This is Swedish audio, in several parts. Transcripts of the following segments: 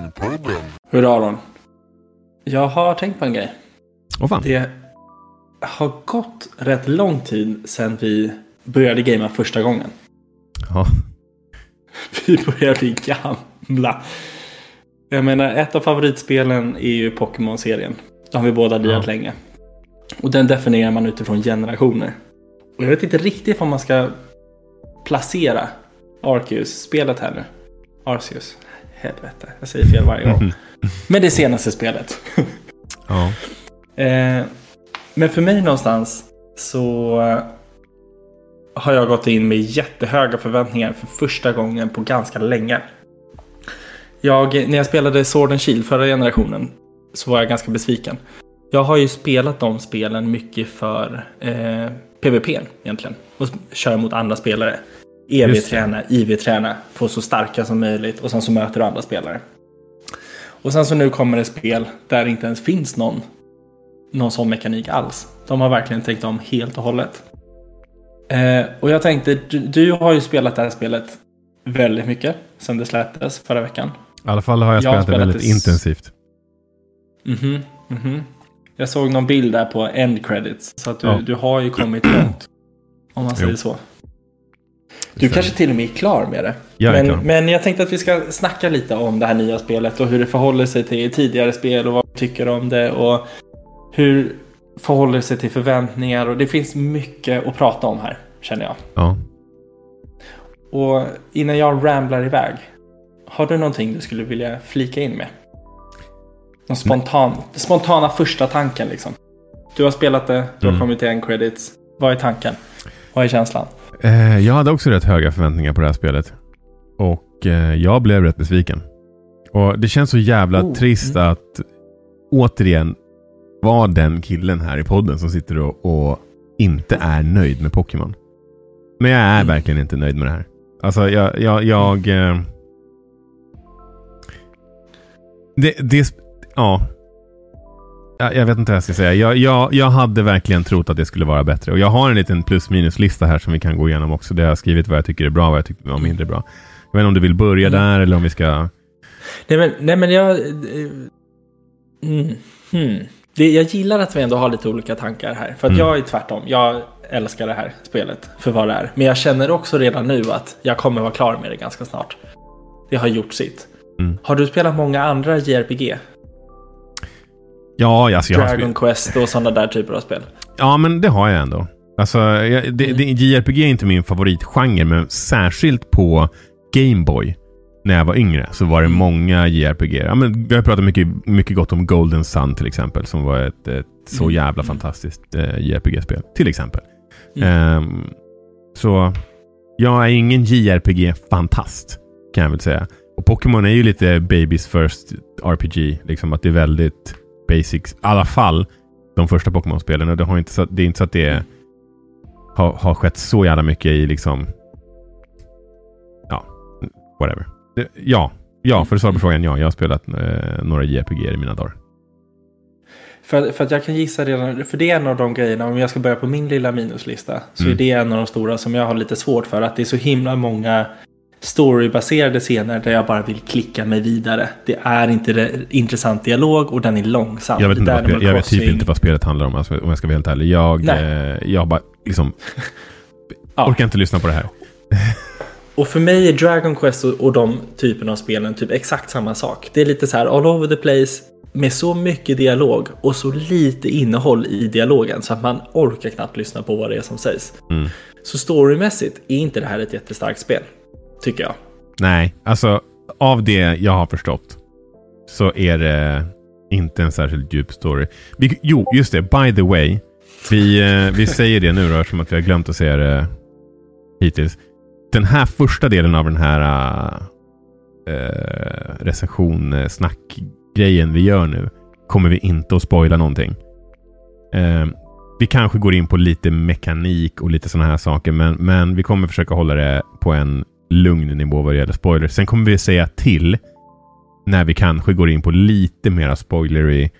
Gamingpodden. Hur Aron? Jag har tänkt på en grej. Åh fan. Det har gått rätt lång tid sedan vi började gamea första gången. Ja. Vi börjar bli gamla. Jag menar, ett av favoritspelen är ju Pokémon-serien. Det har vi båda lirat Ja. länge. Och den definierar man utifrån generationer. Och jag vet inte riktigt vad man ska placera Arceus-spelet här nu. Arceus. Helvete, jag säger fel varje gång. Men det senaste spelet. ja. Eh, men för mig någonstans så har jag gått in med jättehöga förväntningar för första gången på ganska länge. Jag, när jag spelade Sword and Shield förra generationen så var jag ganska besviken. Jag har ju spelat de spelen mycket för eh, PVP egentligen. Och kör mot andra spelare. EV-träna, IV-träna, få så starka som möjligt och sen så möter du andra spelare. Och sen så nu kommer det spel där det inte ens finns någon någon sån mekanik alls. De har verkligen tänkt om helt och hållet. Eh, och jag tänkte, du, du har ju spelat det här spelet väldigt mycket sedan det släpptes förra veckan. I alla fall har jag Jag har spelat det spelat väldigt det s- intensivt. Mhm, mhm. Jag såg någon bild där på end credits. Så att du, Ja. du har ju kommit långt. Om man säger Jo. så. Du kanske till och med är klar med det. Jag men, klar. men jag tänkte att vi ska snacka lite om det här nya spelet och hur det förhåller sig till tidigare spel och vad vi tycker om det och hur förhåller sig till förväntningar och det finns mycket att prata om här känner jag. Ja. Och innan jag ramblar iväg, har du någonting du skulle vilja flika in med? Någon spontan, spontana första tanken liksom. Du har spelat det, du har Mm. kommit till en credits. Vad är tanken? Vad är känslan? Eh, jag hade också rätt höga förväntningar på det här spelet. Och eh, jag blev rätt besviken. Och det känns så jävla Oh, trist att återigen vara den killen här i podden som sitter och, och inte är nöjd med Pokémon. Men jag är Mm. verkligen inte nöjd med det här. Alltså jag... jag, jag eh, det, det... Ja. Jag, vet inte vad jag ska säga. Jag, jag, jag hade verkligen trott att det skulle vara bättre. Och jag har en liten plus minus-lista här som vi kan gå igenom också. Där jag har skrivit vad jag tycker är bra och vad jag tycker var mindre bra. Jag vet inte om du vill börja Mm. där eller om vi ska... Nej men, nej, men jag... Mm, hmm. det, jag gillar att vi ändå har lite olika tankar här. För att Mm. jag är tvärtom. Jag älskar det här spelet för vad det är. Men jag känner också redan nu att jag kommer vara klar med det ganska snart. Det har gjort sitt. Mm. Har du spelat många andra JRPG? Ja, alltså jag har Dragon Quest och sådana där typer av spel? Ja, men det har jag ändå. Alltså, jag, det, det, JRPG är inte min favoritgenre, men särskilt på Gameboy när jag var yngre så var det många JRPG. Ja, men vi har pratat mycket, mycket gott om Golden Sun till exempel, som var ett, ett så Mm. jävla fantastiskt eh, JRPG-spel. Till exempel. Mm. Ehm, så jag är ingen JRPG-fantast, kan jag väl säga. Och Pokémon är ju lite babies first RPG, liksom att det är väldigt basics. I alla fall de första Pokémon-spelen. Och det, har inte så, det är inte så att det har, har skett så jävla mycket i liksom... Ja, whatever. Det, ja, ja, för att svara på frågan, ja. Jag har spelat eh, några JRPG i mina dagar. För, för att jag kan gissa redan, för det är en av de grejerna, om jag ska börja på min lilla minuslista, så Mm. är det en av de stora som jag har lite svårt för. Att det är så himla många storybaserade scener där jag bara vill klicka mig vidare. Det är inte det, intressant dialog och den är långsam. Jag vet, inte vad, spel- Animal jag vet typ inte vad spelet handlar om, alltså, om jag ska vara helt ärlig. Jag, eh, jag bara liksom... Ja. Orkar inte lyssna på det här. Och för mig är Dragon Quest och, och de typerna av spelen typ exakt samma sak. Det är lite så här all over the place med så mycket dialog och så lite innehåll i dialogen så att man orkar knappt lyssna på vad det är som sägs. Mm. Så storymässigt är inte det här ett jättestarkt spel. Tycker jag. Nej, alltså av det jag har förstått så är det inte en särskilt djup story. Vi, jo, just det. By the way. Vi, eh, vi säger det nu då, eftersom att vi har glömt att säga det hittills. Den här första delen av den här eh, eh, äh, recension, snack grejen vi gör nu kommer vi inte att spoila någonting. Äh, vi kanske går in på lite mekanik och lite sådana här saker, men, men vi kommer försöka hålla det på en lugn nivå vad det gäller spoilers. Sen kommer vi säga till när vi kanske går in på lite mera spoilery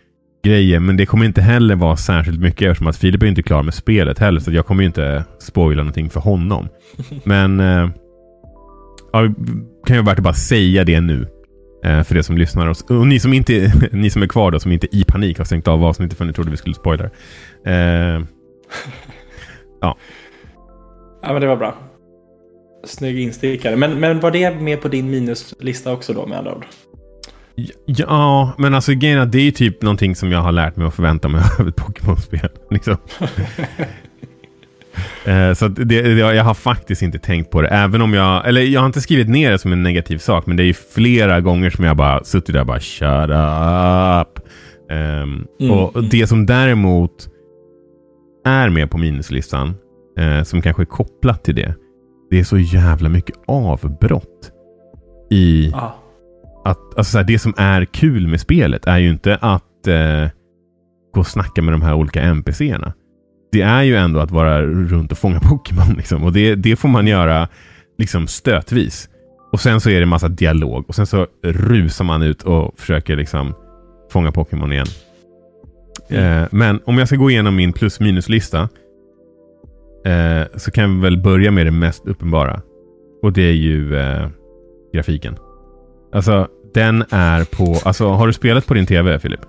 grejer. Men det kommer inte heller vara särskilt mycket eftersom att Filip är inte klar med spelet heller. Så jag kommer inte spoila någonting för honom. Men eh, ja, kan ju vara värt att bara säga det nu. Eh, för det som lyssnar. Och, och ni, som inte, ni som är kvar då, som inte i panik har stängt av avsnittet för ni trodde vi skulle spoila. Eh, ja. Ja, men det var bra. Snygg instickare. Men, men var det med på din minuslista också då med andra ord? Ja, men alltså grejen det är typ någonting som jag har lärt mig att förvänta mig av ett Pokémon-spel. Liksom. Eh, så det, jag har faktiskt inte tänkt på det. Även om jag, eller jag har inte skrivit ner det som en negativ sak, men det är ju flera gånger som jag bara suttit där och bara shut up. Um, mm. Och det som däremot är med på minuslistan, uh, som kanske är kopplat till det, det är så jävla mycket avbrott i ah. att, alltså här, det som är kul med spelet är ju inte att uh, gå och snacka med de här olika NPCerna det är ju ändå att vara runt och fånga Pokémon. Liksom. Och det, det får man göra liksom stötvis. Och sen så är det massa dialog. Och sen så rusar man ut och försöker liksom fånga Pokémon igen. Mm. Eh, men om jag ska gå igenom min plus minus-lista. Eh, så kan vi väl börja med det mest uppenbara. Och det är ju eh, grafiken. Alltså, den är på... Alltså, har du spelat på din TV, Filip?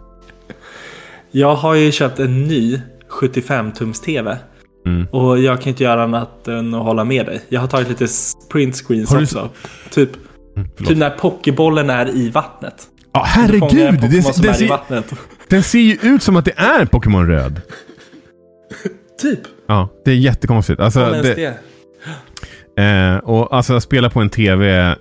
Jag har ju köpt en ny 75-tums TV. Mm. Och jag kan inte göra annat än att hålla med dig. Jag har tagit lite print screens du... också. Typ, mm, typ när pokébollen är i vattnet. Ja, herregud! Det, det, ser, den ser ju ut som att det är Pokémon Röd. typ. Ja, det är jättekonstigt. Alltså, ja, det, det. Eh, och alltså spela på en TV.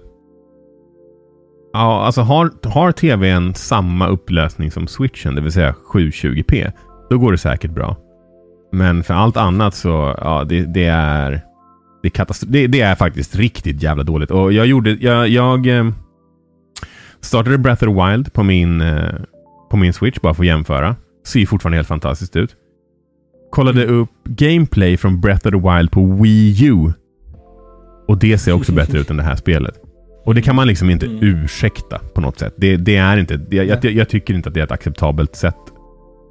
Ja, alltså har, har TVn samma upplösning som switchen, det vill säga 720p, då går det säkert bra. Men för allt annat så, ja, det, det är... Det är, det, det, är faktiskt riktigt jävla dåligt. Och jag gjorde... Jag, jag eh, startade Breath of the Wild på min, eh, på min Switch bara för att jämföra. Ser fortfarande helt fantastiskt ut. Kollade upp gameplay från Breath of the Wild på Wii U. Och det ser också bättre ut än det här spelet. Och det kan man liksom inte mm. ursäkta på något sätt. Det, det är inte, jag, jag, jag, tycker inte att det är ett acceptabelt sätt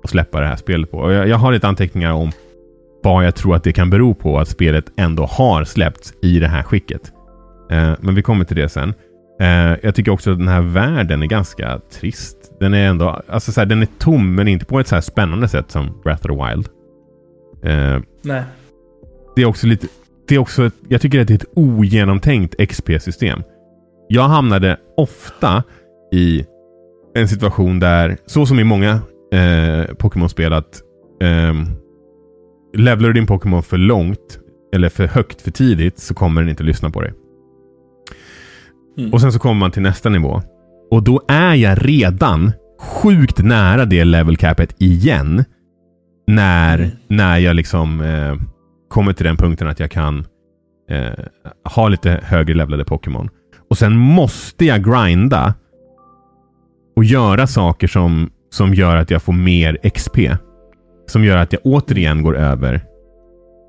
att släppa det här spelet på. Jag, jag har lite anteckningar om vad jag tror att det kan bero på att spelet ändå har släppts i det här skicket. Eh, men vi kommer till det sen. Eh, jag tycker också att den här världen är ganska trist. Den är ändå, alltså så här, den är tom men inte på ett så här spännande sätt som Breath of the Wild. Eh, Nej. Det är också lite, det är också, jag tycker att det är ett ogenomtänkt XP-system. Jag hamnade ofta i en situation där, så som i många eh, Pokémon-spel att eh, levlar du din Pokémon för långt eller för högt för tidigt så kommer den inte lyssna på dig. Mm. Och sen så kommer man till nästa nivå. Och då är jag redan sjukt nära det level capet igen. När, mm. när jag liksom eh, kommer till den punkten att jag kan eh, ha lite högre levlade Pokémon. Och sen måste jag grinda och göra saker som som gör att jag får mer XP. Som gör att jag återigen går över.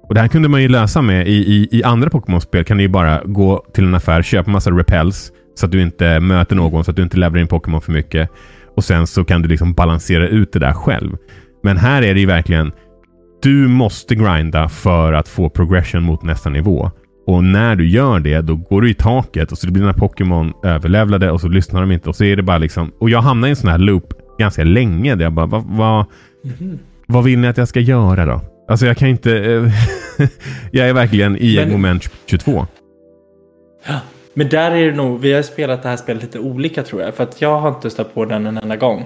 Och Det här kunde man ju lösa med i, i, i andra Pokémon-spel. kan du ju bara gå till en affär, köpa massa repels så att du inte möter någon, så att du inte levlar in Pokémon för mycket. Och sen så kan du liksom balansera ut det där själv. Men här är det ju verkligen du måste grinda för att få progression mot nästa nivå. Och när du gör det, då går du i taket och så blir dina Pokémon överlevlade och så lyssnar de inte. Och så är det bara liksom... Och jag hamnar i en sån här loop ganska länge. Där jag bara, vad, vad, mm. vad vill ni att jag ska göra då? Alltså jag kan inte... Eh, jag är verkligen i Men, moment 22. Ja, men där är det nog, vi har spelat det här spelet lite olika tror jag. För att jag har inte stött på den en enda gång.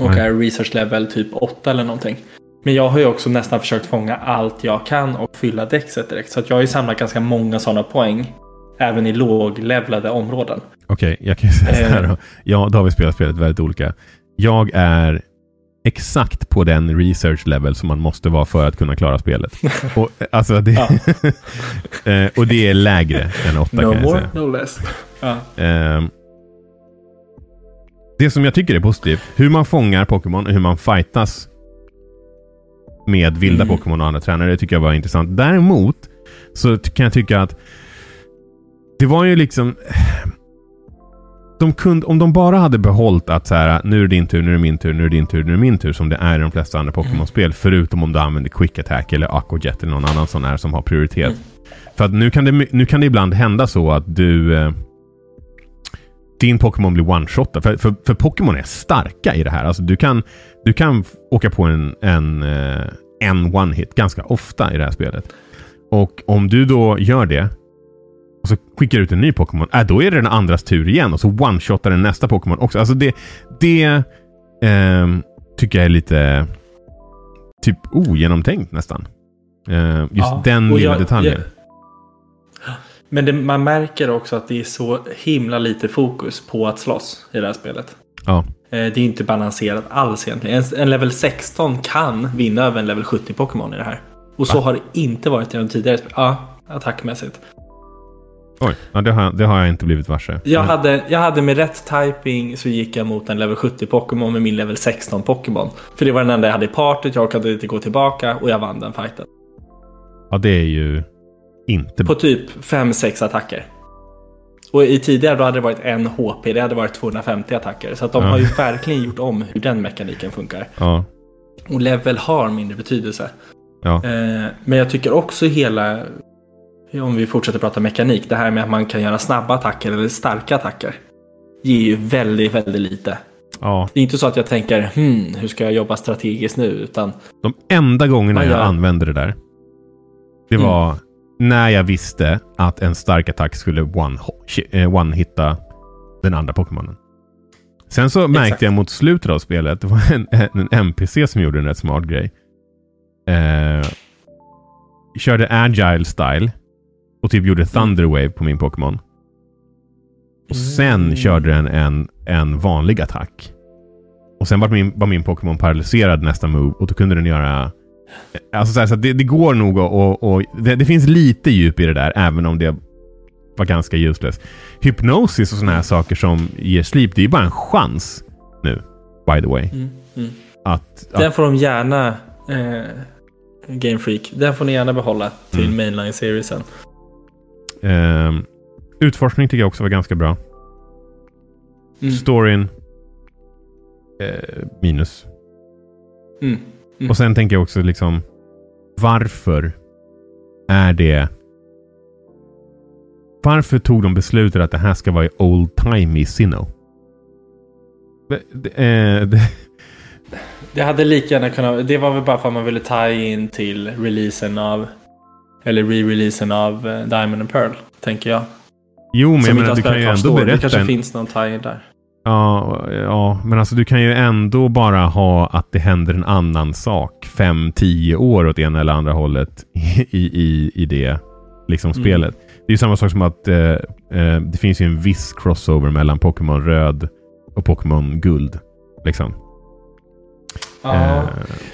Och är research level typ 8 eller någonting. Men jag har ju också nästan försökt fånga allt jag kan och fylla däckset direkt. Så att jag har ju samlat ganska många sådana poäng. Även i låglevlade områden. Okej, okay, jag kan säga så här då. Eh. Ja, då har vi spelat spelet väldigt olika. Jag är exakt på den research level som man måste vara för att kunna klara spelet. Och, alltså det, eh, och det är lägre än 8 no kan jag more, säga. No less. Uh, det som jag tycker är positivt, hur man fångar Pokémon och hur man fightas med vilda mm. Pokémon och andra tränare, det tycker jag var intressant. Däremot så kan jag tycka att det var ju liksom de kunde, om de bara hade behållit att så här, nu är det din tur, nu är det min tur, nu är det din tur, nu är det min tur, som det är i de flesta andra Pokémon-spel, mm. förutom om du använder Quick Attack eller Aquajet eller någon annan sån här som har prioritet. Mm. För att nu kan, det, nu kan det ibland hända så att du... Din Pokémon blir one-shotad. För, för, för Pokémon är starka i det här. Alltså du kan, du kan åka på en, en, eh, en one-hit ganska ofta i det här spelet. Och om du då gör det och så skickar ut en ny Pokémon, äh, då är det den andras tur igen och så one-shotar den nästa Pokémon också. Alltså det, det eh, tycker jag är lite typ ogenomtänkt nästan. Eh, just Ja, den lilla jag- detaljen. jag- Men det, man märker också att det är så himla lite fokus på att slåss i det här spelet. Ja. Eh, Det är inte balanserat alls egentligen. En, en level 16 kan vinna över en level 70 Pokémon i det här. Och så har det inte varit i de tidigare spelen. Ja, attackmässigt. Oj, ja, det, har, det har jag inte blivit varse. Jag Men- hade, jag hade med rätt typing så gick jag mot en level 70 Pokémon med min level 16 Pokémon. För det var den enda jag hade i partyt, jag orkade inte gå tillbaka och jag vann den fighten. Ja, det är ju inte På typ 5-6 attacker. Och i tidigare då hade det varit en HP, det hade varit 250 attacker. Så att de Ja. har ju verkligen gjort om hur den mekaniken funkar. Ja, Och level har mindre betydelse. ja. Eh, men jag tycker också hela, om vi fortsätter prata mekanik, det här med att man kan göra snabba attacker eller starka attacker. Ger ju väldigt, väldigt lite. ja. Det är inte så att jag tänker, hmm, hur ska jag jobba strategiskt nu? Utan De enda gångerna Ja, jag ja. använde det där. Det Mm. När jag visste att en stark attack skulle one- eh, one-hitta den andra Pokémonen. Sen så märkte Exakt. jag mot slutet av spelet, det var en, en NPC som gjorde en rätt smart grej. Eh, körde agile style och typ gjorde thunder wave på min Pokémon. Och sen Mm. körde den en, en vanlig attack. Och sen var min, var min Pokémon paralyserad nästa move och då kunde den göra... Alltså så här, så det, det går nog. Och, och, det, det finns lite djup i det där, även om det var ganska useless. Hypnosis och sådana här saker som ger sleep, det är ju bara en chans nu, by the way. mm, mm. Att, den att, får de gärna, eh, Game Freak, den får ni gärna behålla till Mm. mainline seriesen. ehm, utforskning tycker jag också var ganska bra. Mm. Storyn, eh, minus. Mm. Mm. Och sen tänker jag också liksom, varför är det... Varför tog de beslutet att det här ska vara i old timey Sinnoh? Det, eh, det, hade lika gärna kunnat, det var väl bara för att man ville ta in till releasen av, eller re-releasen av eh, Diamond and Pearl, tänker jag. jo, men jag Som menar, inte du kan ju ändå Story. Det berätta kanske en, finns någon tie-in där. Ja, ja, men alltså du kan ju ändå bara ha att det händer en annan sak fem, tio år åt ena eller andra hållet i, i, i det liksom Mm. spelet. Det är ju samma sak som att eh, eh, det finns ju en viss crossover mellan Pokémon röd och Pokémon guld. Liksom. Ja, Eh,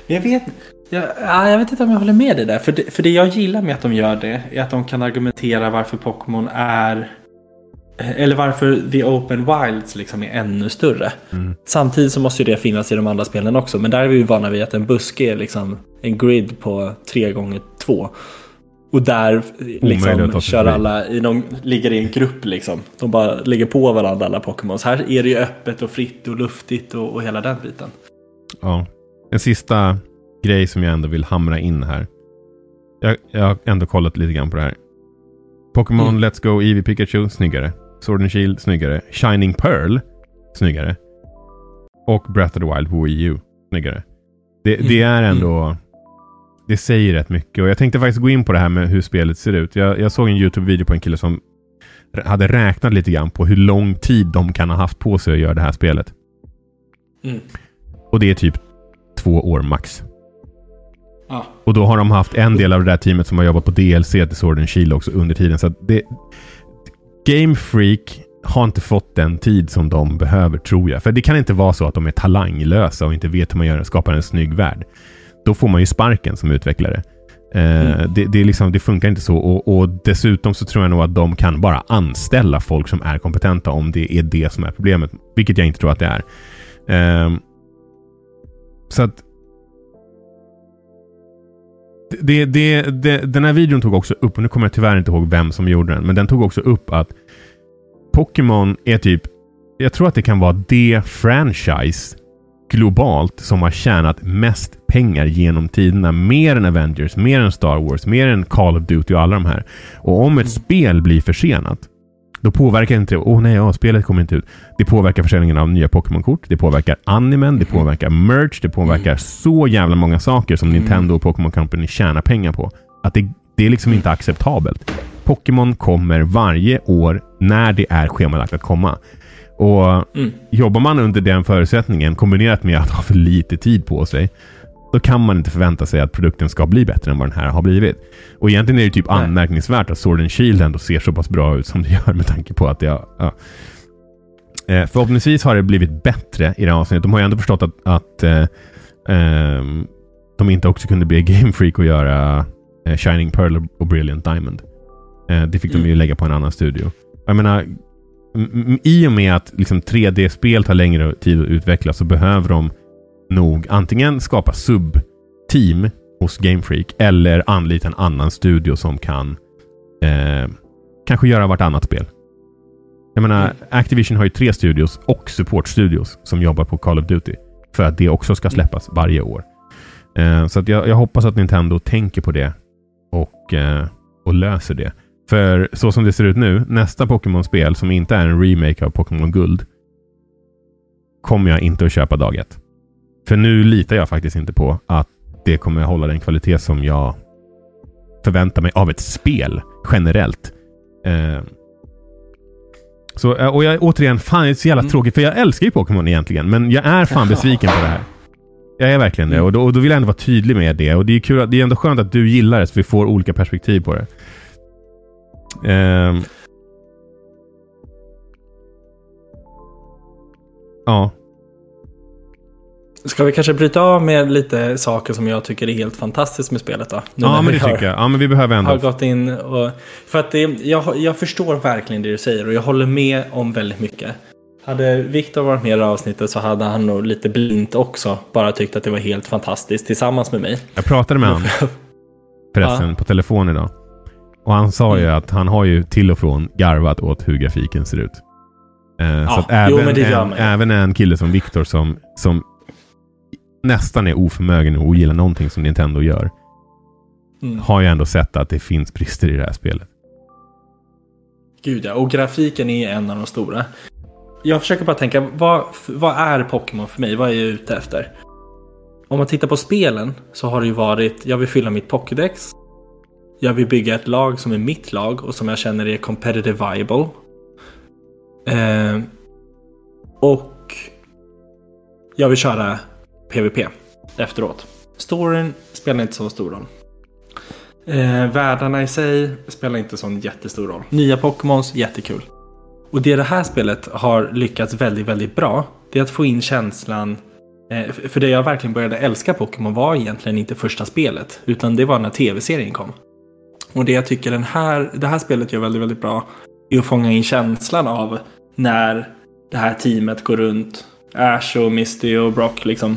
jag vet, jag, ja, jag vet inte om jag håller med dig där. För det, för det jag gillar med att de gör det är att de kan argumentera varför Pokémon är eller varför The Open Wilds liksom är ännu större. Mm. Samtidigt så måste ju det finnas i de andra spelen också. Men där är vi ju vana vid att en buske är liksom en grid på 3 gånger 2 Och där liksom kör alla, i någon, ligger i en grupp liksom. De bara lägger på varandra alla Pokémons. Här är det ju öppet och fritt och luftigt och, och hela den biten. Ja. En sista grej som jag ändå vill hamra in här. Jag, jag har ändå kollat lite grann på det här. Pokémon Mm. Let's Go Eevee Pikachu, snyggare. Sword and Shield, snyggare. Shining Pearl, snyggare. Och Breath of the Wild på Wii U, snyggare. Det, det Mm. är ändå... Det säger rätt mycket. Och jag tänkte faktiskt gå in på det här med hur spelet ser ut. Jag, jag såg en YouTube-video på en kille som hade räknat lite grann på hur lång tid de kan ha haft på sig att göra det här spelet. Mm. Och det är typ två år max. Ja. Och då har de haft en del av det där teamet som har jobbat på DLC till Sword and Shield också under tiden. Så det, Game Freak har inte fått den tid som de behöver tror jag. För det kan inte vara så att de är talanglösa och inte vet hur man gör, skapar en snygg värld. Då får man ju sparken som utvecklare. Eh, Mm. det, det, liksom, det funkar inte så. Och, och dessutom så tror jag nog att de kan bara anställa folk som är kompetenta om det är det som är problemet. Vilket jag inte tror att det är. Ehm, så att det, det, det, den här videon tog också upp, och nu kommer jag tyvärr inte ihåg vem som gjorde den, men den tog också upp att Pokémon är typ, jag tror att det kan vara det franchise globalt som har tjänat mest pengar genom tiderna. Mer än Avengers, mer än Star Wars, mer än Call of Duty och alla de här. Och om ett spel blir försenat Då påverkar inte det. Åh oh, nej, ja, spelet kommer inte ut. Det påverkar försäljningen av nya Pokémon-kort. Det påverkar animen. Det påverkar merch. Det påverkar mm. så jävla många saker som mm. Nintendo och Pokémon Company tjänar pengar på. Att det, det är liksom inte acceptabelt. Pokémon kommer varje år när det är schemalagt att komma. Och mm. Jobbar man under den förutsättningen kombinerat med att ha för lite tid på sig då kan man inte förvänta sig att produkten ska bli bättre än vad den här har blivit. Och egentligen är det typ Nej. anmärkningsvärt att Sword and Shield ändå ser så pass bra ut som det gör med tanke på att det. Ja. Eh, förhoppningsvis har det blivit bättre i det här avsnittet. De har ju ändå förstått att, att eh, eh, de inte också kunde bli Game Freak och göra eh, Shining Pearl och Brilliant Diamond. Eh, det fick mm. de ju lägga på en annan studio. Jag menar, i och med att liksom 3D-spel tar längre tid att utveckla så behöver de nog antingen skapa sub-team hos Game Freak eller anlita en annan studio som kan eh, kanske göra vartannat spel. Jag menar, mm. Activision har ju tre studios och support-studios som jobbar på Call of Duty. För att det också ska släppas varje år. Eh, så att jag, jag, hoppas att Nintendo tänker på det och, eh, och löser det. För så som det ser ut nu, nästa Pokémon-spel som inte är en remake av Pokémon Guld kommer jag inte att köpa dag ett. För nu litar jag faktiskt inte på att det kommer hålla den kvalitet som jag förväntar mig av ett spel generellt. Eh, så, eh, och jag, återigen, fan det är så jävla mm. tråkigt för jag älskar ju Pokémon egentligen. Men jag är fan besviken på det här. Jag är verkligen det mm. och då, och då, vill jag ändå vara tydlig med det. Och det är, kul, det är ändå skönt att du gillar det så vi får olika perspektiv på det. Eh, ja. Ska vi kanske bryta av med lite saker som jag tycker är helt fantastiskt med spelet då? Nu ja, men det tycker jag. Ja, men vi behöver ändå... Har gått in och... För att det, jag, jag förstår verkligen det du säger och jag håller med om väldigt mycket. Hade Viktor varit med i avsnittet så hade han nog lite blint också bara tyckt att det var helt fantastiskt tillsammans med mig. Jag pratade med honom förresten ja. på telefon idag. Och han sa ju mm. att han har ju till och från garvat åt hur grafiken ser ut. Eh, ja, så att även, jo, en, även en kille som Viktor som, som nästan är oförmögen att ogilla någonting som Nintendo gör. Mm. Har ju ändå sett att det finns brister i det här spelet. Gud ja, och grafiken är en av de stora. Jag försöker bara tänka, vad, vad är Pokémon för mig? Vad är jag ute efter? Om man tittar på spelen så har det ju varit, jag vill fylla mitt Pokédex. Jag vill bygga ett lag som är mitt lag och som jag känner är competitive viable. Eh, och jag vill köra PVP efteråt. Storyn spelar inte så stor roll. Eh, världarna i sig spelar inte sån jättestor roll. Nya Pokémons, jättekul. Och det det här spelet har lyckats väldigt, väldigt bra, det är att få in känslan eh, för det jag verkligen började älska Pokémon var egentligen inte första spelet, utan det var när tv-serien kom. Och det jag tycker den här, det här spelet gör väldigt, väldigt bra är att fånga in känslan av när det här teamet går runt. Ash och Misty och Brock liksom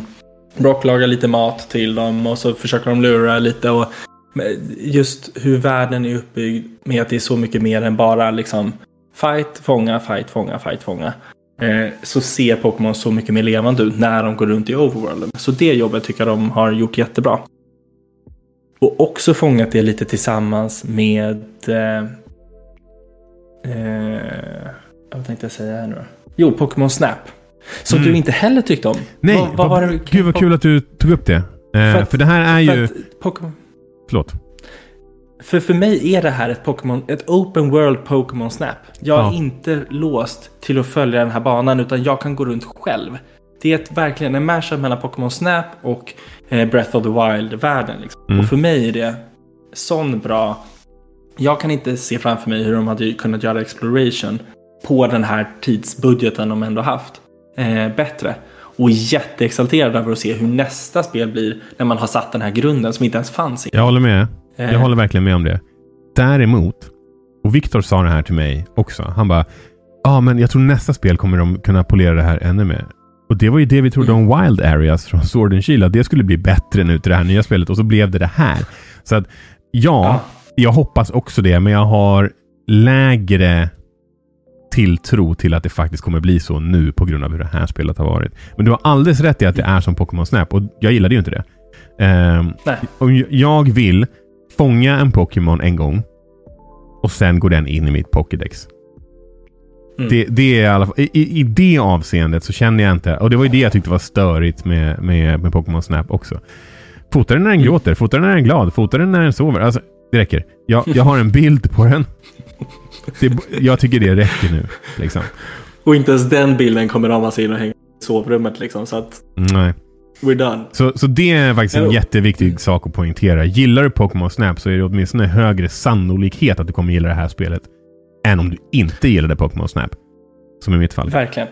Brock lagar lite mat till dem och så försöker de lura lite. Och just hur världen är uppbyggd med att det är så mycket mer än bara liksom fight, fånga, fight, fånga, fight, fånga. Eh, så ser Pokémon så mycket mer levande ut när de går runt i overworlden. Så det jobbet tycker jag de har gjort jättebra. Och också fångat det lite tillsammans med... Eh, eh, vad tänkte jag säga här nu då? Jo, Pokémon Snap. Som mm. du inte heller tyckte om. Nej, vad, vad var det? gud vad kul att du tog upp det. Eh, för, att, för, det här är ju... Pokémon... Förlåt. För för mig är det här ett Pokémon, ett open world Pokémon Snap. Jag är ja. inte låst till att följa den här banan utan jag kan gå runt själv. Det är ett, verkligen en mashup mellan Pokémon Snap och eh, Breath of the Wild-världen. Liksom. Mm. Och för mig är det sån bra... Jag kan inte se framför mig hur de hade kunnat göra Exploration på den här tidsbudgeten de ändå haft eh, bättre. Och jätteexalterad över att se hur nästa spel blir när man har satt den här grunden som inte ens fanns. Jag håller med. Jag eh. håller verkligen med om det. Däremot, och Viktor sa det här till mig också. Han bara, ja ah, men jag tror nästa spel kommer de kunna polera det här ännu mer. Och det var ju det vi trodde mm. om Wild Areas från Sword and Shield, att det skulle bli bättre nu till det här nya spelet och så blev det det här. Så att ja, ja. jag hoppas också det, men jag har lägre tilltro till att det faktiskt kommer bli så nu på grund av hur det här spelet har varit. Men du har alldeles rätt i att det är som Pokémon Snap och jag gillade ju inte det. Um, Nej. jag vill fånga en Pokémon en gång och sen går den in i mitt Pokédex. Mm. Det, det, är i, alla fall, i, I det avseendet så känner jag inte, och det var ju det jag tyckte var störigt med, med, med Pokémon Snap också. Fota den när den mm. gråter, fota den när den är glad, fota den när den sover. Alltså, det räcker. Jag, jag har en bild på den. Det, jag tycker det räcker nu. Liksom. Och inte ens den bilden kommer ramas in och hänga i sovrummet. Liksom, så att... Nej. We're done. Så, så det är faktiskt en jätteviktig sak att poängtera. Gillar du Pokémon Snap så är det åtminstone högre sannolikhet att du kommer gilla det här spelet. Än om du inte gillade Pokémon Snap. Som i mitt fall. Verkligen.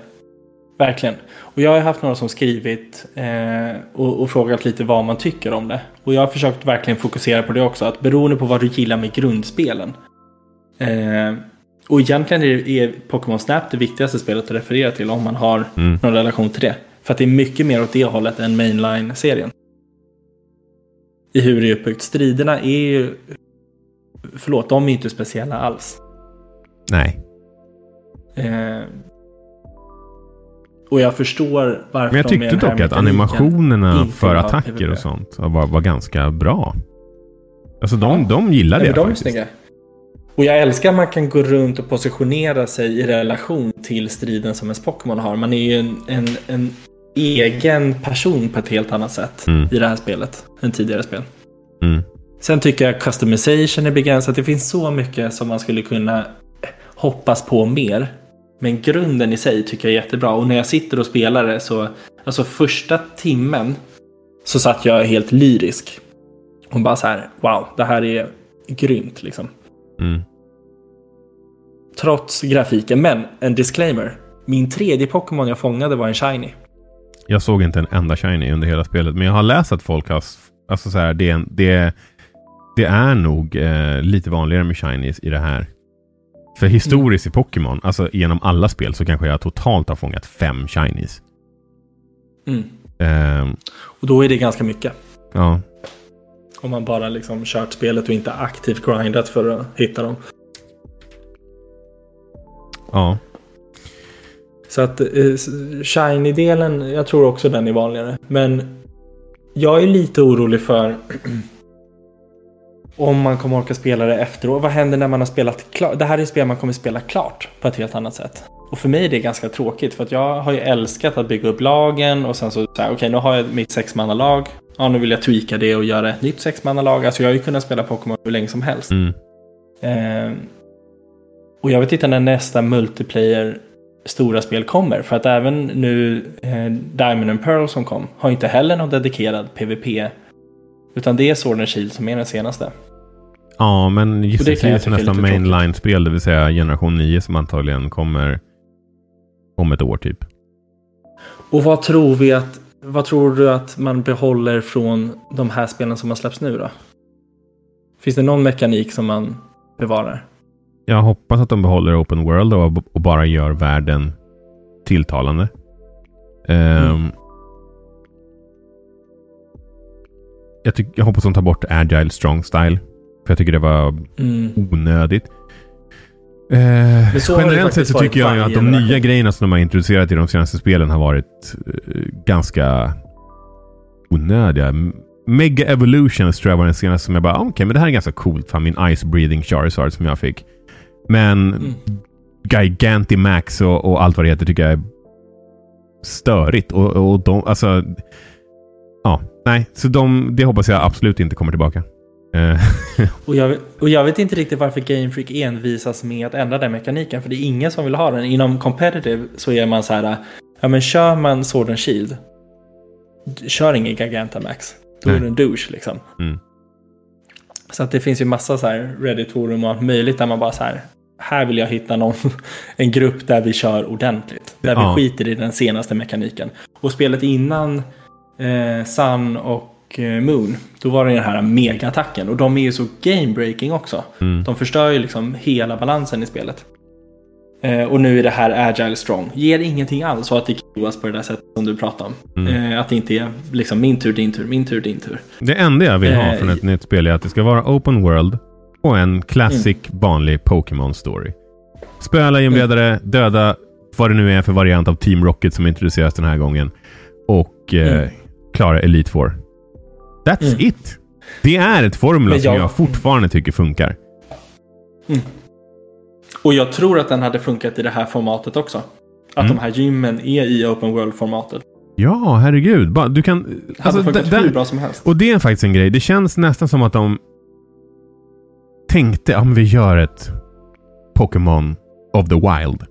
Verkligen. Och jag har haft några som skrivit eh, och, och, frågat lite vad man tycker om det. Och jag har försökt verkligen fokusera på det också. Att beroende på vad du gillar med grundspelen. Eh, och egentligen är, är Pokémon Snap det viktigaste spelet att referera till om man har mm. någon relation till det. För att det är mycket mer åt det hållet än mainline-serien. I hur det är uppbyggt. Striderna är ju... Förlåt, de är inte speciella alls. Nej. Eh, och jag förstår varför Men jag tyckte dock att animationerna för attacker och sånt var, var ganska bra. Alltså de, ja. de gillade jag faktiskt. Snygga. Och jag älskar att man kan gå runt och positionera sig i relation till striden som ens Pokémon har. Man är ju en, en, en egen person på ett helt annat sätt mm. i det här spelet än tidigare spel. Mm. Sen tycker jag customization är begränsat. Det finns så mycket som man skulle kunna hoppas på mer. Men grunden i sig tycker jag är jättebra. Och när jag sitter och spelar det så, alltså första timmen så satt jag helt lyrisk. Och bara så här, wow, det här är grymt liksom. Mm. Trots grafiken. Men en disclaimer. Min tredje Pokémon jag fångade var en shiny. Jag såg inte en enda shiny under hela spelet. Men jag har läst att folk har... Alltså så här, det, det, det är nog eh, lite vanligare med shinies i det här. För historiskt mm. i Pokémon, alltså genom alla spel, så kanske jag totalt har fångat fem shinies. Mm. Eh, och då är det ganska mycket. Ja. Om man bara liksom kört spelet och inte aktivt grindat för att hitta dem. Ja. Så att eh, shiny-delen, jag tror också den är vanligare. Men jag är lite orolig för om man kommer orka spela det efteråt. Vad händer när man har spelat klart? Det här är ett spel man kommer spela klart på ett helt annat sätt. Och för mig är det ganska tråkigt för att jag har ju älskat att bygga upp lagen och sen så, så okej okay, nu har jag mitt sexmannalag. Ja, nu vill jag tweaka det och göra ett nytt sexmannalag. Alltså jag har ju kunnat spela Pokémon hur länge som helst. Mm. Eh, och jag vet inte när nästa multiplayer stora spel kommer. För att även nu eh, Diamond and Pearl som kom har inte heller någon dedikerad PVP. Utan det är Sword and Shield som är den senaste. Ja, men gissningsvis nästa mainline-spel, det vill säga generation 9 som antagligen kommer om ett år typ. Och vad tror vi att vad tror du att man behåller från de här spelen som har släppts nu då? Finns det någon mekanik som man bevarar? Jag hoppas att de behåller Open World och, bara gör världen tilltalande. Mm. Um, jag, tyck, jag hoppas att de tar bort Agile Strong Style. För jag tycker det var mm. onödigt. Eh, generellt sett så tycker jag att de nya grejerna som de har introducerat i de senaste spelen har varit eh, ganska onödiga. Mega Evolutions tror jag var den senaste som jag bara, ah, okej, okay, men det här är ganska coolt. Fan, min Ice Breathing Charizard som jag fick. Men mm. Gigantimax och, och allt vad det heter tycker jag är störigt. Och, och de, alltså... Ja, nej. Så de, det hoppas jag absolut inte kommer tillbaka. Eh. och, jag, och jag vet inte riktigt varför Game Freak envisas med att ändra den mekaniken. För det är ingen som vill ha den. Inom competitive så är man så här. Ja men kör man Sword and Shield. Kör ingen Gigantamax. Då är du en douche liksom. Mm. Så att det finns ju massa så här Reddit-forum och allt möjligt där man bara så här. Här vill jag hitta någon, en grupp där vi kör ordentligt. Där ja. vi skiter i den senaste mekaniken. Och spelet innan eh, Sun och Eh, Moon. Då var det den här mega-attacken. Och de är ju så game-breaking också. Mm. De förstör ju liksom hela balansen i spelet. Eh, och nu är det här Agile Strong. Ger ingenting alls och att det killas på det där sättet som du pratade om. Mm. Eh, att det inte är liksom min tur, din tur, min tur, din tur. Det enda jag vill ha eh, från ett nytt spel är att det ska vara open world och en classic mm. vanlig Pokémon story. Spöa lejonledare, mm. döda vad det nu är för variant av Team Rocket som introduceras den här gången. Och eh, mm. klara Elite Four. That's mm. it. Det är ett formula jag, som jag fortfarande tycker funkar. Mm. Och jag tror att den hade funkat i det här formatet också. Att Mm. de här gymmen är i open world-formatet. Ja, herregud. Du kan... Det Alltså, hade funkat där- hur bra som helst. Och det är faktiskt en grej. Det känns nästan som att de tänkte, ja men vi gör ett Pokémon of the Wild.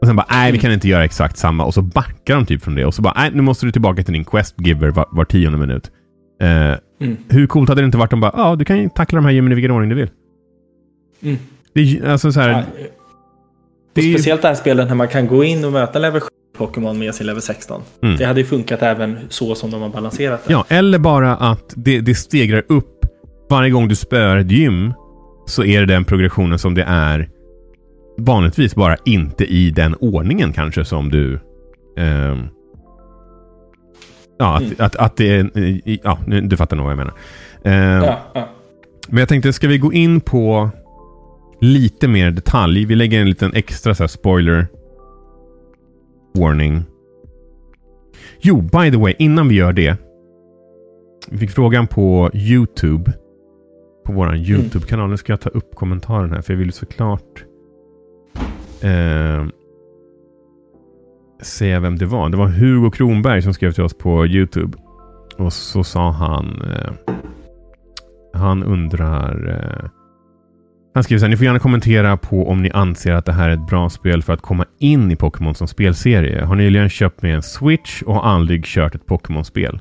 Och sen bara, nej vi kan inte göra exakt samma. Och så backar de typ från det. Och så bara, nej nu måste du tillbaka till din quest giver var, var tionde minut. Eh, Mm. hur coolt hade det inte varit om bara, ja du kan ju tackla de här gymmen i vilken ordning du vill. Mm. Det alltså så här, Ja, det är Speciellt det här spelet när man kan gå in och möta level 7 Pokémon med sin level 16. Mm. Det hade ju funkat även så som de har balanserat det. Ja, eller bara att det, det stegrar upp. Varje gång du spöar ett gym så är det den progressionen som det är vanligtvis bara inte i den ordningen kanske som du... ehm, ja, att, Mm. att, att det är... Ja, nu- du fattar nog vad jag menar. Ehm, Ja, ja. Men jag tänkte, ska vi gå in på lite mer detalj? Vi lägger en liten extra så här, spoiler warning. Jo, by the way, innan vi gör det. Vi fick frågan på YouTube. På vår YouTube-kanal. Nu ska jag ta upp kommentaren här, för jag vill såklart eh, säga vem det var. Det var Hugo Kronberg som skrev till oss på YouTube. Och så sa han... Eh, han undrar... Eh, han skriver så här, ni får gärna kommentera på om ni anser att det här är ett bra spel för att komma in i Pokémon som spelserie. Har nyligen köpt med en Switch och har aldrig kört ett Pokémon-spel.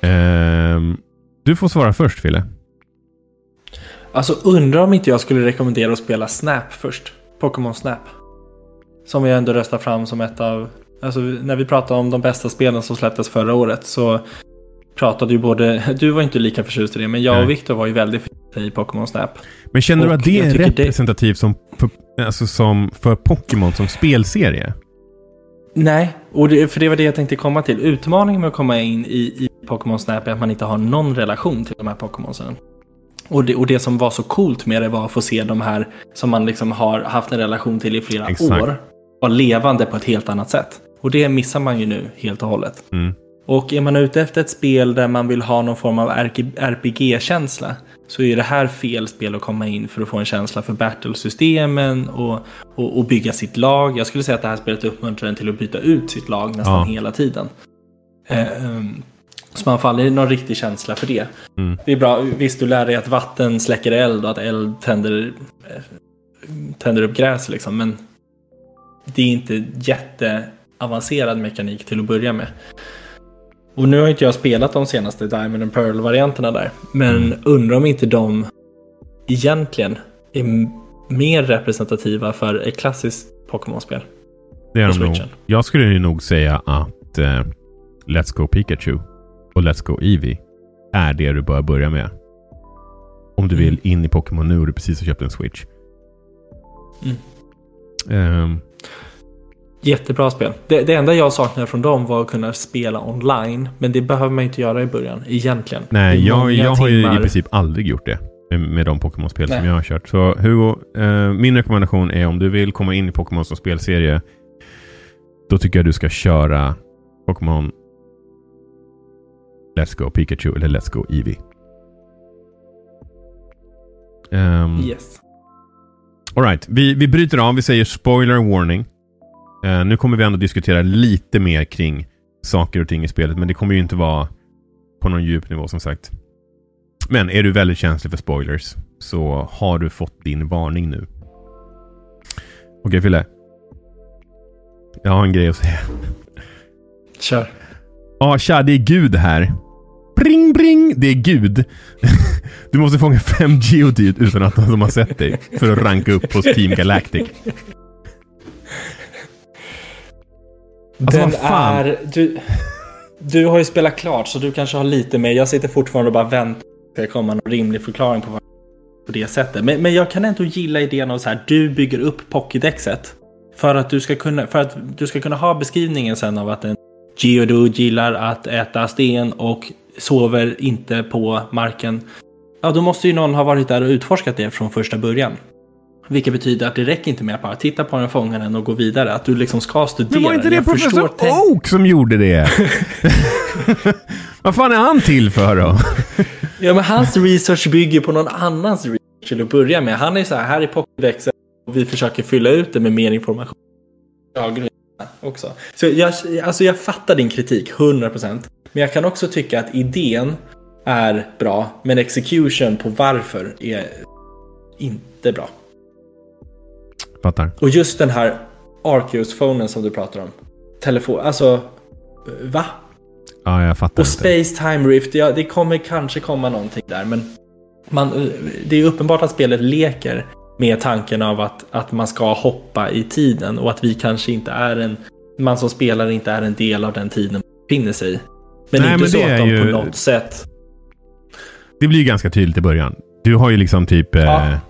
Eh, du får svara först, Fille. Alltså undrar om inte jag skulle rekommendera att spela Snap först. Pokémon Snap. Som vi ändå röstar fram som ett av... Alltså när vi pratade om de bästa spelen som släpptes förra året så pratade ju både... Du var inte lika förtjust i det, men jag Nej. och Viktor var ju väldigt förtjusta i Pokémon Snap. Men känner du Och att det är tycker det- representativt som för, alltså som för Pokémon som spelserie? Nej, och det, för det var det jag tänkte komma till. Utmaningen med att komma in i, i Pokémon Snap är att man inte har någon relation till de här Pokémonsen. Och det, och det som var så coolt med det var att få se de här som man liksom har haft en relation till i flera Exakt. år vara levande på ett helt annat sätt. Och det missar man ju nu helt och hållet. Mm. Och är man ute efter ett spel där man vill ha någon form av RPG-känsla så är det här fel spel att komma in för att få en känsla för battlesystemen och, och, och bygga sitt lag. Jag skulle säga att det här spelet uppmuntrar en till att byta ut sitt lag nästan Ja. hela tiden. Ehm, så man faller i någon riktig känsla för det. Mm. Det är bra, visst du lär dig att vatten släcker eld och att eld tänder, eh, tänder upp gräs liksom, men det är inte jätteavancerad mekanik till att börja med. Och nu har inte jag spelat de senaste Diamond and Pearl-varianterna där. Men Mm. undrar om inte de egentligen är mer representativa för ett klassiskt Pokémon-spel. Det är de nog. Jag skulle nog säga att eh, Let's Go Pikachu och Let's Go Eevee är det du bör börja med. Om du Mm. vill in i Pokémon nu och du precis har köpt en Switch. Mm. Ehm, Jättebra spel. Det, det enda jag saknade från dem var att kunna spela online. Men det behöver man inte göra i början, egentligen. nej, jag, jag har ju i princip aldrig gjort det. Med, med de Pokémon-spel som jag har kört. Så Hugo, eh, min rekommendation är om du vill komma in i Pokémon som spelserie. Då tycker jag du ska köra Pokémon Let's Go Pikachu eller Let's Go Eevee. Ehm, Yes. Alright, vi, vi bryter av. Vi säger spoiler warning. Eh, nu kommer vi ändå diskutera lite mer kring saker och ting i spelet, men det kommer ju inte vara på någon djup nivå som sagt. Men är du väldigt känslig för spoilers så har du fått din varning nu. Okej Fille. Jag har en grej att säga. Kör. Ja, tja, det är Gud här. Bring, bring, det är Gud. Du måste fånga fem geodyt utan att de har sett dig för att ranka upp hos Team Galactic. Alltså, Den är... Du, du har ju spelat klart så du kanske har lite mer. Jag sitter fortfarande och bara väntar att det ska komma någon rimlig förklaring på, på det sättet. Men, men jag kan ändå gilla idén av så här. Du bygger upp Pokédexet. För att du ska kunna, för att du ska kunna ha beskrivningen sen av att en Geodude gillar att äta sten och sover inte på marken. Ja, då måste ju någon ha varit där och utforskat det från första början. Vilket betyder att det räcker inte med att bara titta på den, fånga den och gå vidare. Att du liksom ska studera Men var inte det professor Oak som gjorde det? Vad fan är han till för då? Ja, men hans research bygger på någon annans research. till att börja med. Han är så här, här är Pokédexen och vi försöker fylla ut det med mer information. också. Så jag, alltså jag fattar din kritik, 100%. Men jag kan också tycka att idén är bra, men execution på varför är inte bra. Fattar. Och just den här Arceus-phonen som du pratar om. Telefon, alltså va? Ja, jag fattar Och Space Time Rift, ja, det kommer kanske komma någonting där, men man, det är uppenbart att spelet leker med tanken av att, att man ska hoppa i tiden och att vi kanske inte är en, man som spelare inte är en del av den tiden man befinner sig i. Men Nej, inte men så att de ju- på något sätt... Det blir ju ganska tydligt i början. Du har ju liksom typ eh, Ja.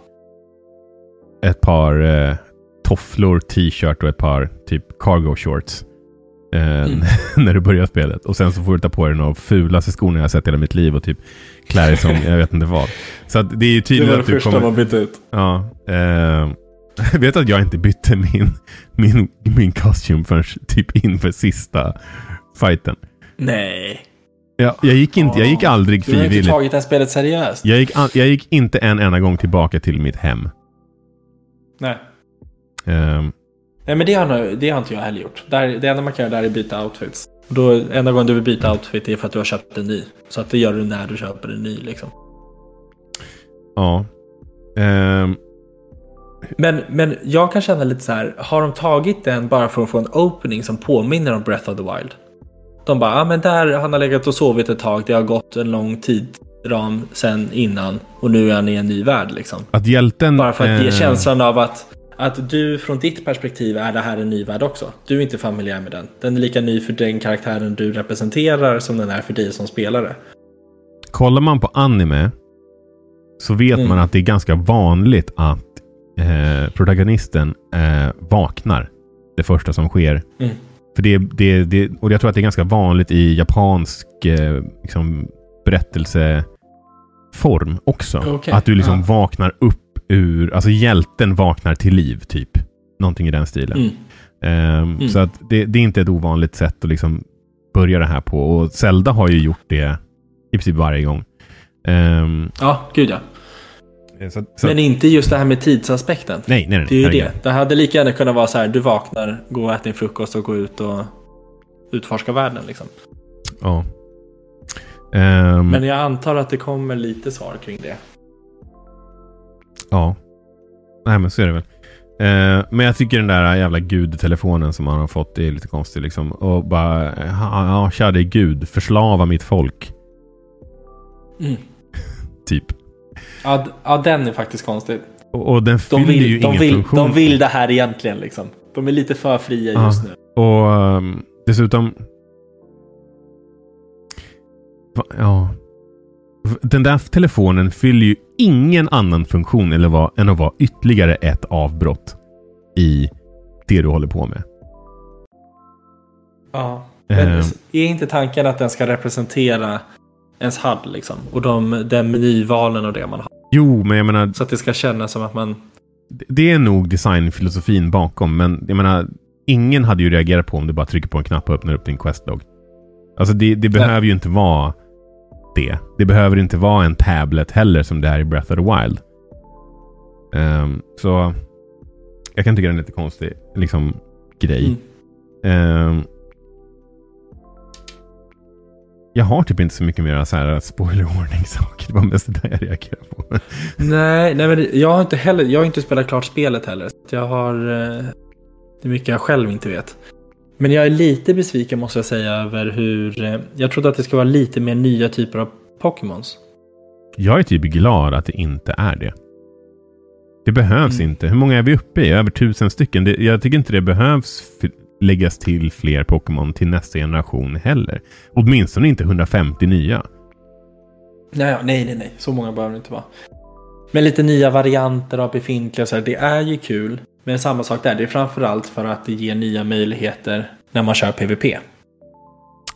Ett par eh, tofflor, t-shirt och ett par typ cargo shorts. Eh, Mm. när du börjar spelet. Och sen så får du ta på dig de fulaste skorna jag sett i hela mitt liv och typ klä dig som jag vet inte vad. Så det är ju Det tydligt var det att du första kommer... man bytte ut. Ja. Eh, jag vet att jag inte bytte min, min, min costume förrän typ inför sista fighten. Nej. Jag, jag gick inte, jag gick aldrig Du har inte frivilligt. tagit det här spelet seriöst. Jag gick, jag gick inte en enda gång tillbaka till mitt hem. Nej. Ehm, Nej men det har, det har inte jag heller gjort. Där, det enda man kan göra där är byta outfits. Och Då, enda gången du vill byta outfit är för att du har köpt en ny. Så att det gör du när du köper en ny liksom. ja. Ehm, Men, men jag kan känna lite så här, har de tagit den bara för att få en opening som påminner om Breath of the Wild? De bara, ja ah, men där, han har legat och sovit ett tag, det har gått en lång tidsram sen innan och nu är han i en ny värld liksom. att hjälten... Bara för att ge eh, känslan av att, att du från ditt perspektiv är det här en ny värld också. Du är inte familjär med den. Den är lika ny för den karaktären du representerar som den är för dig som spelare. Kollar man på anime så vet Mm. man att det är ganska vanligt att eh, protagonisten eh, vaknar. Det första som sker. Mm. För det, det, det, och jag tror att det är ganska vanligt i japansk eh, liksom, berättelseform också. Okej, Att du liksom ja. vaknar upp ur, alltså hjälten vaknar till liv typ. Någonting i den stilen. Mm. Ehm, Mm. Så att det, det är inte ett ovanligt sätt att liksom börja det här på. Och Zelda har ju gjort det i princip varje gång. Ehm, Ja, gud ja. så, så, Men inte just det här med tidsaspekten. nej, nej, nej. Det är ju herregud. det. Det hade lika gärna kunnat vara så här, du vaknar, går och äter din frukost och går ut och utforskar världen liksom. Ja. Ehm, Men jag antar att det kommer lite svar kring det. Ja. Nej, men så är det väl. Eh, men jag tycker den där jävla gudtelefonen som han har fått är lite konstig liksom. Och bara, ja, ja kära gud, förslava mitt folk. Mm. Typ. Ja, ja, den är faktiskt konstig. Och, och den De fyller ju vill, de, ingen vill, funktion. de vill det här egentligen liksom. De är lite för fria Ja. just nu. Och ehm, dessutom... Ja. Den där telefonen fyller ju ingen annan funktion eller vad, än att vara ytterligare ett avbrott i det du håller på med. Ja. Men Ehm. är inte tanken att den ska representera ens HUD liksom? Och de, den menyvalen och det man har. Jo, men jag menar, Så att det ska kännas som att man... det är nog designfilosofin bakom, men jag menar, ingen hade ju reagerat på om du bara trycker på en knapp och öppnar upp din questlog. Alltså det, det behöver ju inte vara det. Det behöver inte vara en tablet heller som det är i Breath of the Wild. Ehm, så jag kan tycka det är en lite konstig liksom, grej. Mm. Ehm, jag har typ inte så mycket mer så här spoiler warning saker. Det var mest det där jag reagerade på. Nej, nej men jag har inte heller, jag har inte spelat klart spelet heller. Jag har... eh, Det är mycket jag själv inte vet. Men jag är lite besviken måste jag säga över hur... eh, Jag trodde att det skulle vara lite mer nya typer av Pokémons. Jag är typ glad att det inte är det. Det behövs Mm. inte. Hur många är vi uppe i? Över tusen stycken. Det, jag tycker inte det behövs läggas till fler Pokémon till nästa generation heller. Åtminstone inte 150 nya. Nej, nej, nej, nej. Så många behöver det inte vara. Men lite nya varianter av befintliga så här, det är ju kul. Men samma sak där, det är framförallt för att det ger nya möjligheter när man kör PVP.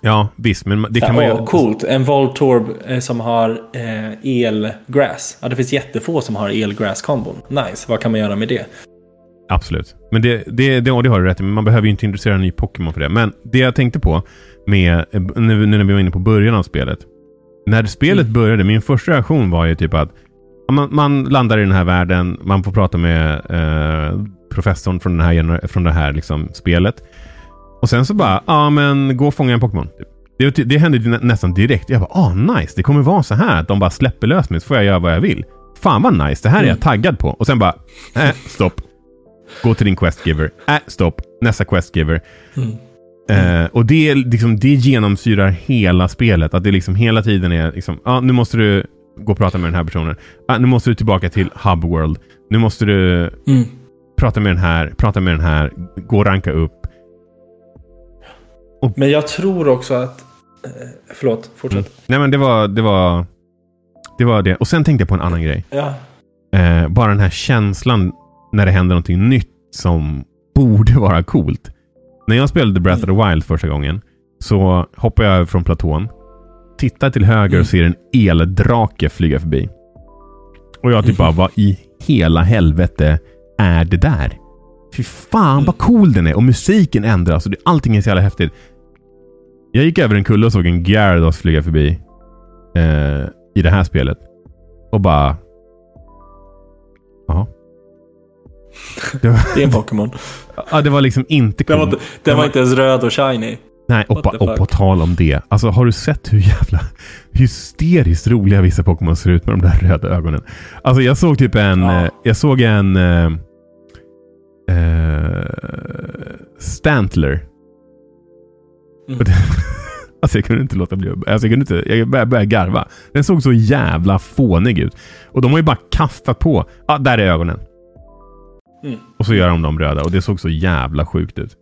Ja, visst, men det kan Åh, man ju... Coolt, en Voltorb eh, som har eh, elgrass. Ja, det finns jättefå som har elgrass-kombon. Nice, vad kan man göra med det? Absolut. Men det, det, det, det har du rätt i, men man behöver ju inte introducera en ny Pokémon för det. Men det jag tänkte på med, eh, nu, nu när vi var inne på början av spelet. När spelet Mm. började, min första reaktion var ju typ att man, man landar i den här världen, man får prata med eh, professorn från, den här, från det här liksom, spelet. Och sen så bara, ja men gå och fånga en Pokémon. Det, det hände nästan direkt. Jag bara, ah nice, det kommer vara så här att de bara släpper lös mig så får jag göra vad jag vill. Fan vad nice, det här är jag mm. taggad på. Och sen bara, äh, stopp. Gå till din questgiver. Äh, stopp. Nästa questgiver. Mm. Mm. Eh, och det, liksom, det genomsyrar hela spelet. Att det liksom hela tiden är liksom, ah, nu måste du gå och prata med den här personen. Ah, nu måste du tillbaka till Hubworld. Nu måste du mm. Prata med den här, prata med den här, gå och ranka upp. Och, men jag tror också att... Eh, förlåt, fortsätt. Mm. Nej men det var, det var... Det var det. Och sen tänkte jag på en annan grej. Ja. Eh, bara den här känslan när det händer någonting nytt som borde vara coolt. När jag spelade Breath mm. of the Wild första gången så hoppade jag från platån, tittar till höger och mm. ser en eldrake flyga förbi. Och jag typ bara, vad i hela helvete är det där? Fy fan vad cool den är och musiken ändras och allting är så jävla häftigt. Jag gick över en kulle och såg en Gyarados flyga förbi eh, i det här spelet. Och bara... Jaha. Det, var, det är en Pokémon. ja, det var liksom inte cool. Den var, den var inte ens röd och shiny. Nej, och, på, och på tal om det. Alltså har du sett hur jävla hysteriskt roliga vissa Pokémon ser ut med de där röda ögonen? Alltså jag såg typ en... Ja. Eh, jag såg en... Uh, Stantler. Mm. alltså jag kunde inte låta bli alltså jag kunde inte, jag började, började garva. Den såg så jävla fånig ut. Och de har ju bara kastat på. Ah, där är ögonen. Mm. Och så gör de dem röda och det såg så jävla sjukt ut.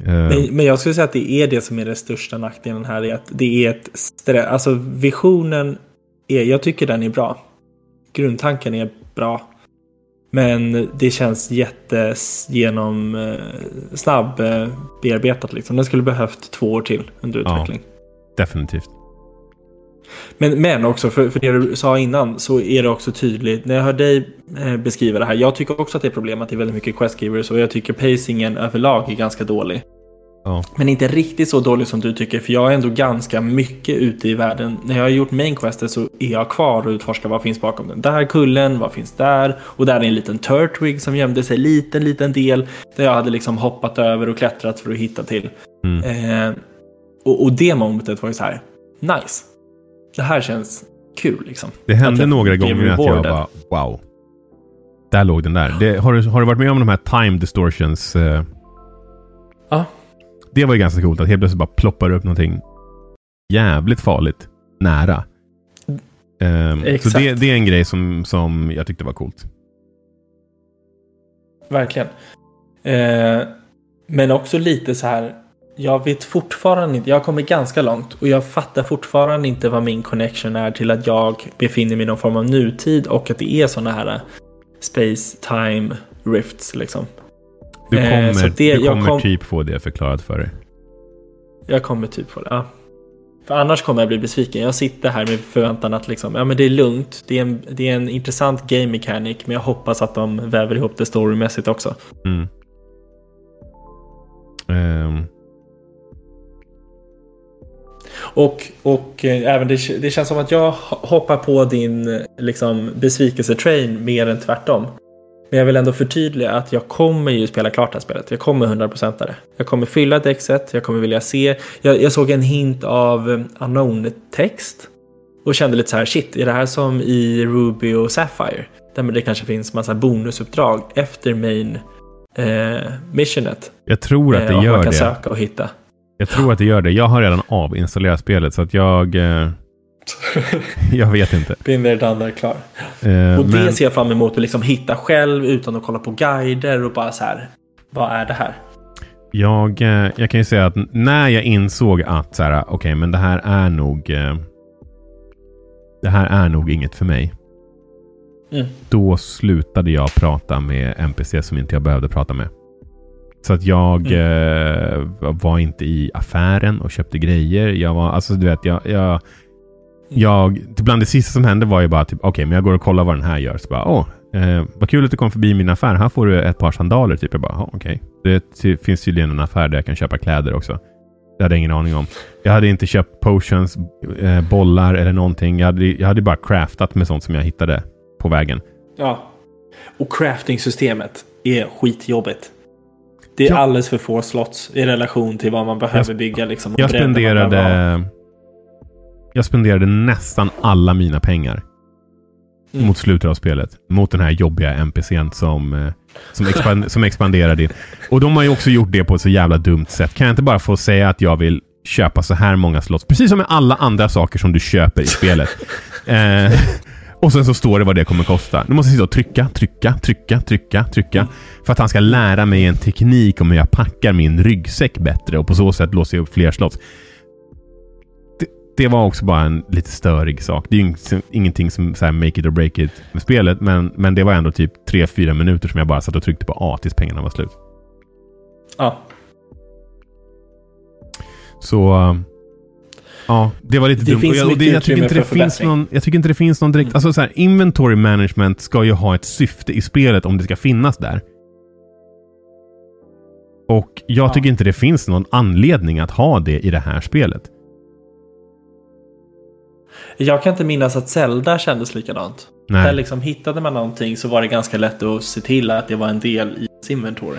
Eh. Men, men, jag skulle säga att det är det som är den största nackdelen här. Är att det är ett stress. Alltså visionen. Är, jag tycker den är bra. Grundtanken är bra. Men det känns jättes genom eh, snabb eh, bearbetat liksom. Den skulle behövt två år till under utveckling. Ja, definitivt. Men, men också, för, för det du sa innan, så är det också tydligt. När jag hör dig eh, beskriva det här. Jag tycker också att det är problem att det är väldigt mycket questgivers och jag tycker pacingen överlag är ganska dålig. Ja. Men inte riktigt så dålig som du tycker, för jag är ändå ganska mycket ute i världen. När jag har gjort main questet så är jag kvar och utforskar vad finns bakom den där kullen, vad finns där? Och där är en liten turtwig som gömde sig, liten, liten del. Där jag hade liksom hoppat över och klättrat för att hitta till. Mm. Eh, och, och det momentet var ju så här, nice det här känns kul liksom. Det hände några gånger att jag bara wow. Där låg den där. Det, har, du, har du varit med om de här time distortions? Eh? Ja. Det var ju ganska coolt att helt plötsligt bara ploppar upp någonting jävligt farligt nära. Um, Exakt. Så det, det, är en grej som, som jag tyckte var coolt. Verkligen. Eh, men också lite så här jag vet fortfarande inte, jag har kommit ganska långt och jag fattar fortfarande inte vad min connection är till att jag befinner mig i någon form av nutid och att det är sådana här äh, space time rifts liksom. Du eh, kommer, eh, det, du kommer kom, typ få det förklarat för dig. Jag kommer typ få det, ja. För annars kommer jag bli besviken. Jag sitter här med förväntan att liksom, ja men det är lugnt. Det är en, det är en intressant game mechanic, men jag hoppas att de väver ihop det storymässigt också. Mm. Um. Och, och eh, även det, det, känns som att jag hoppar på din liksom, besvikelsetrain mer än tvärtom. Men jag vill ändå förtydliga att jag kommer ju spela klart det här spelet. Jag kommer 100% det. Jag kommer fylla däckset, jag kommer vilja se. Jag, jag såg en hint av eh, unknown-text. Och kände lite så här, shit, är det här som i Ruby och Sapphire? Där det kanske finns massa bonusuppdrag efter main eh, missionet. Jag tror att det eh, gör det. Man kan det. söka och hitta. Jag tror att det gör det. Jag har redan avinstallerat spelet så att jag... Eh, jag vet inte. Binder done, klar. Eh, och det men... ser jag fram emot att liksom hitta själv utan att kolla på guider och bara så här. Vad är det här? Jag, eh, jag kan ju säga att när jag insåg att så här, okej, okay, men det här är nog. Eh, det här är nog inget för mig. Mm. Då slutade jag prata med NPC som inte jag behövde prata med. Så att jag mm. eh, var inte i affären och köpte grejer. Jag var, alltså du vet, jag, jag, jag bland det sista som hände var ju bara typ, okej, okay, men jag går och kollar vad den här gör. Så bara, åh, eh, vad kul att du kom förbi min affär. Här får du ett par sandaler. Typ. Jag bara, okej. Okay. Det finns tydligen en affär där jag kan köpa kläder också. Det hade jag ingen aning om. Jag hade inte köpt potions, eh, bollar eller någonting. Jag hade, jag hade bara craftat med sånt som jag hittade på vägen. Ja. Och crafting-systemet är skitjobbigt. Det är Ja. alldeles för få slots i relation till vad man behöver Jag- bygga. Liksom, Jag spenderade... Jag spenderade nästan alla mina pengar Mm. mot slutet av spelet. Mot den här jobbiga NPCn som, eh, som, expand, som expanderade. in. Och de har ju också gjort det på ett så jävla dumt sätt. Kan jag inte bara få säga att jag vill köpa så här många slots? Precis som med alla andra saker som du köper i spelet. Eh, och sen så står det vad det kommer kosta. Nu måste jag sitta och trycka, trycka, trycka, trycka, trycka. För att han ska lära mig en teknik om hur jag packar min ryggsäck bättre och på så sätt låser jag upp fler slots. Det, var också bara en lite störig sak. Det är ju ing- ingenting som så make it or break it med spelet, men, men det var ändå typ 3-4 minuter som jag bara satt och tryckte på A tills pengarna var slut. Ja. Så... uh, Ja, det var lite Det dumt. finns Och jag, och det, jag, tycker inte det finns någon, jag tycker inte det finns någon direkt... Mm. Alltså så här, inventory management ska ju ha ett syfte i spelet om det ska finnas där. Och jag Ja. tycker inte det finns någon anledning att ha det i det här spelet. Jag kan inte minnas att Zelda kändes likadant. Där Nej. liksom hittade man någonting så var det ganska lätt att se till att det var en del i ens inventory.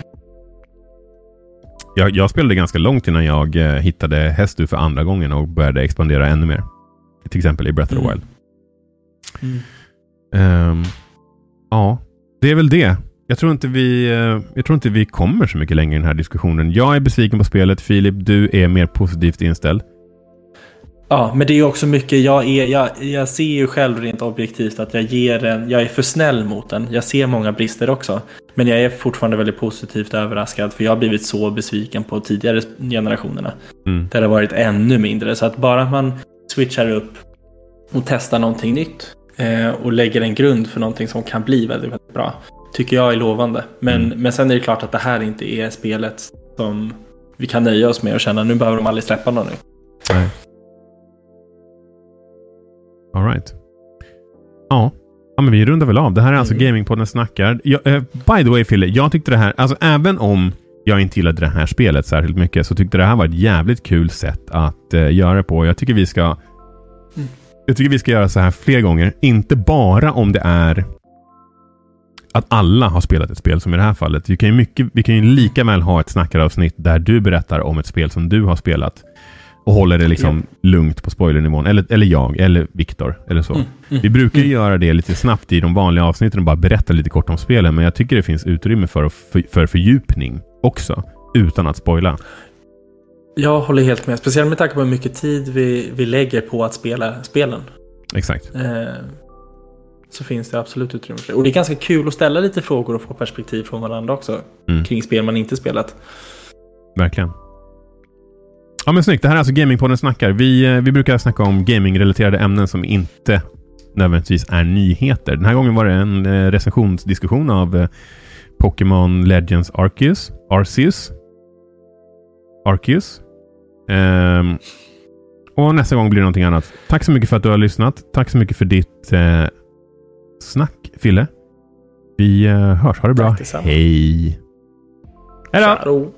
Jag, jag spelade ganska långt innan jag eh, hittade Hestu för andra gången och började expandera ännu mer. Till exempel i Breath of the Mm. Wild. Ehm, ja, det är väl det. Jag tror, inte vi, eh, jag tror inte vi kommer så mycket längre i den här diskussionen. Jag är besviken på spelet. Filip, du är mer positivt inställd. Ja, men det är också mycket, jag, är, jag, jag ser ju själv rent objektivt att jag ger en, jag är för snäll mot den. Jag ser många brister också. Men jag är fortfarande väldigt positivt överraskad för jag har blivit så besviken på tidigare generationerna. Mm. Där det har varit ännu mindre. Så att bara man switchar upp och testar någonting nytt eh, och lägger en grund för någonting som kan bli väldigt, väldigt bra. Tycker jag är lovande. Men, Mm. men sen är det klart att det här inte är spelet som vi kan nöja oss med och känna nu behöver de aldrig släppa något nytt. Nej. All right. Ja. ja, men vi rundar väl av. Det här är alltså Mm. Gamingpodden snackar. Jag, eh, by the way, Fille, jag tyckte det här, alltså även om jag inte gillade det här spelet särskilt mycket, så tyckte det här var ett jävligt kul sätt att eh, göra det på. Jag tycker vi ska Mm. Jag tycker vi ska göra så här fler gånger. Inte bara om det är att alla har spelat ett spel som i det här fallet. Vi kan ju, mycket, vi kan ju lika väl ha ett snackaravsnitt där du berättar om ett spel som du har spelat och håller det liksom lugnt på spoilernivån. Eller, eller jag, eller Viktor, eller så. Mm, mm, Vi brukar mm. göra det lite snabbt i de vanliga avsnitten och bara berätta lite kort om spelen, men jag tycker det finns utrymme för, för, för fördjupning också, utan att spoila. Jag håller helt med. Speciellt med tanke på hur mycket tid vi, vi lägger på att spela spelen. Exakt. Eh, så finns det absolut utrymme för det. Och det är ganska kul att ställa lite frågor och få perspektiv från varandra också. Mm. Kring spel man inte spelat. Verkligen. Ja men snyggt. Det här är alltså Gamingpodden snackar. Vi, eh, vi brukar snacka om gamingrelaterade ämnen som inte nödvändigtvis är nyheter. Den här gången var det en eh, recensionsdiskussion av eh, Pokémon Legends Arceus. Arceus. Arceus. Ehm, och nästa gång blir det någonting annat. Tack så mycket för att du har lyssnat. Tack så mycket för ditt eh, snack, Fille. Vi eh, hörs. Ha det bra. Hej. Hej då!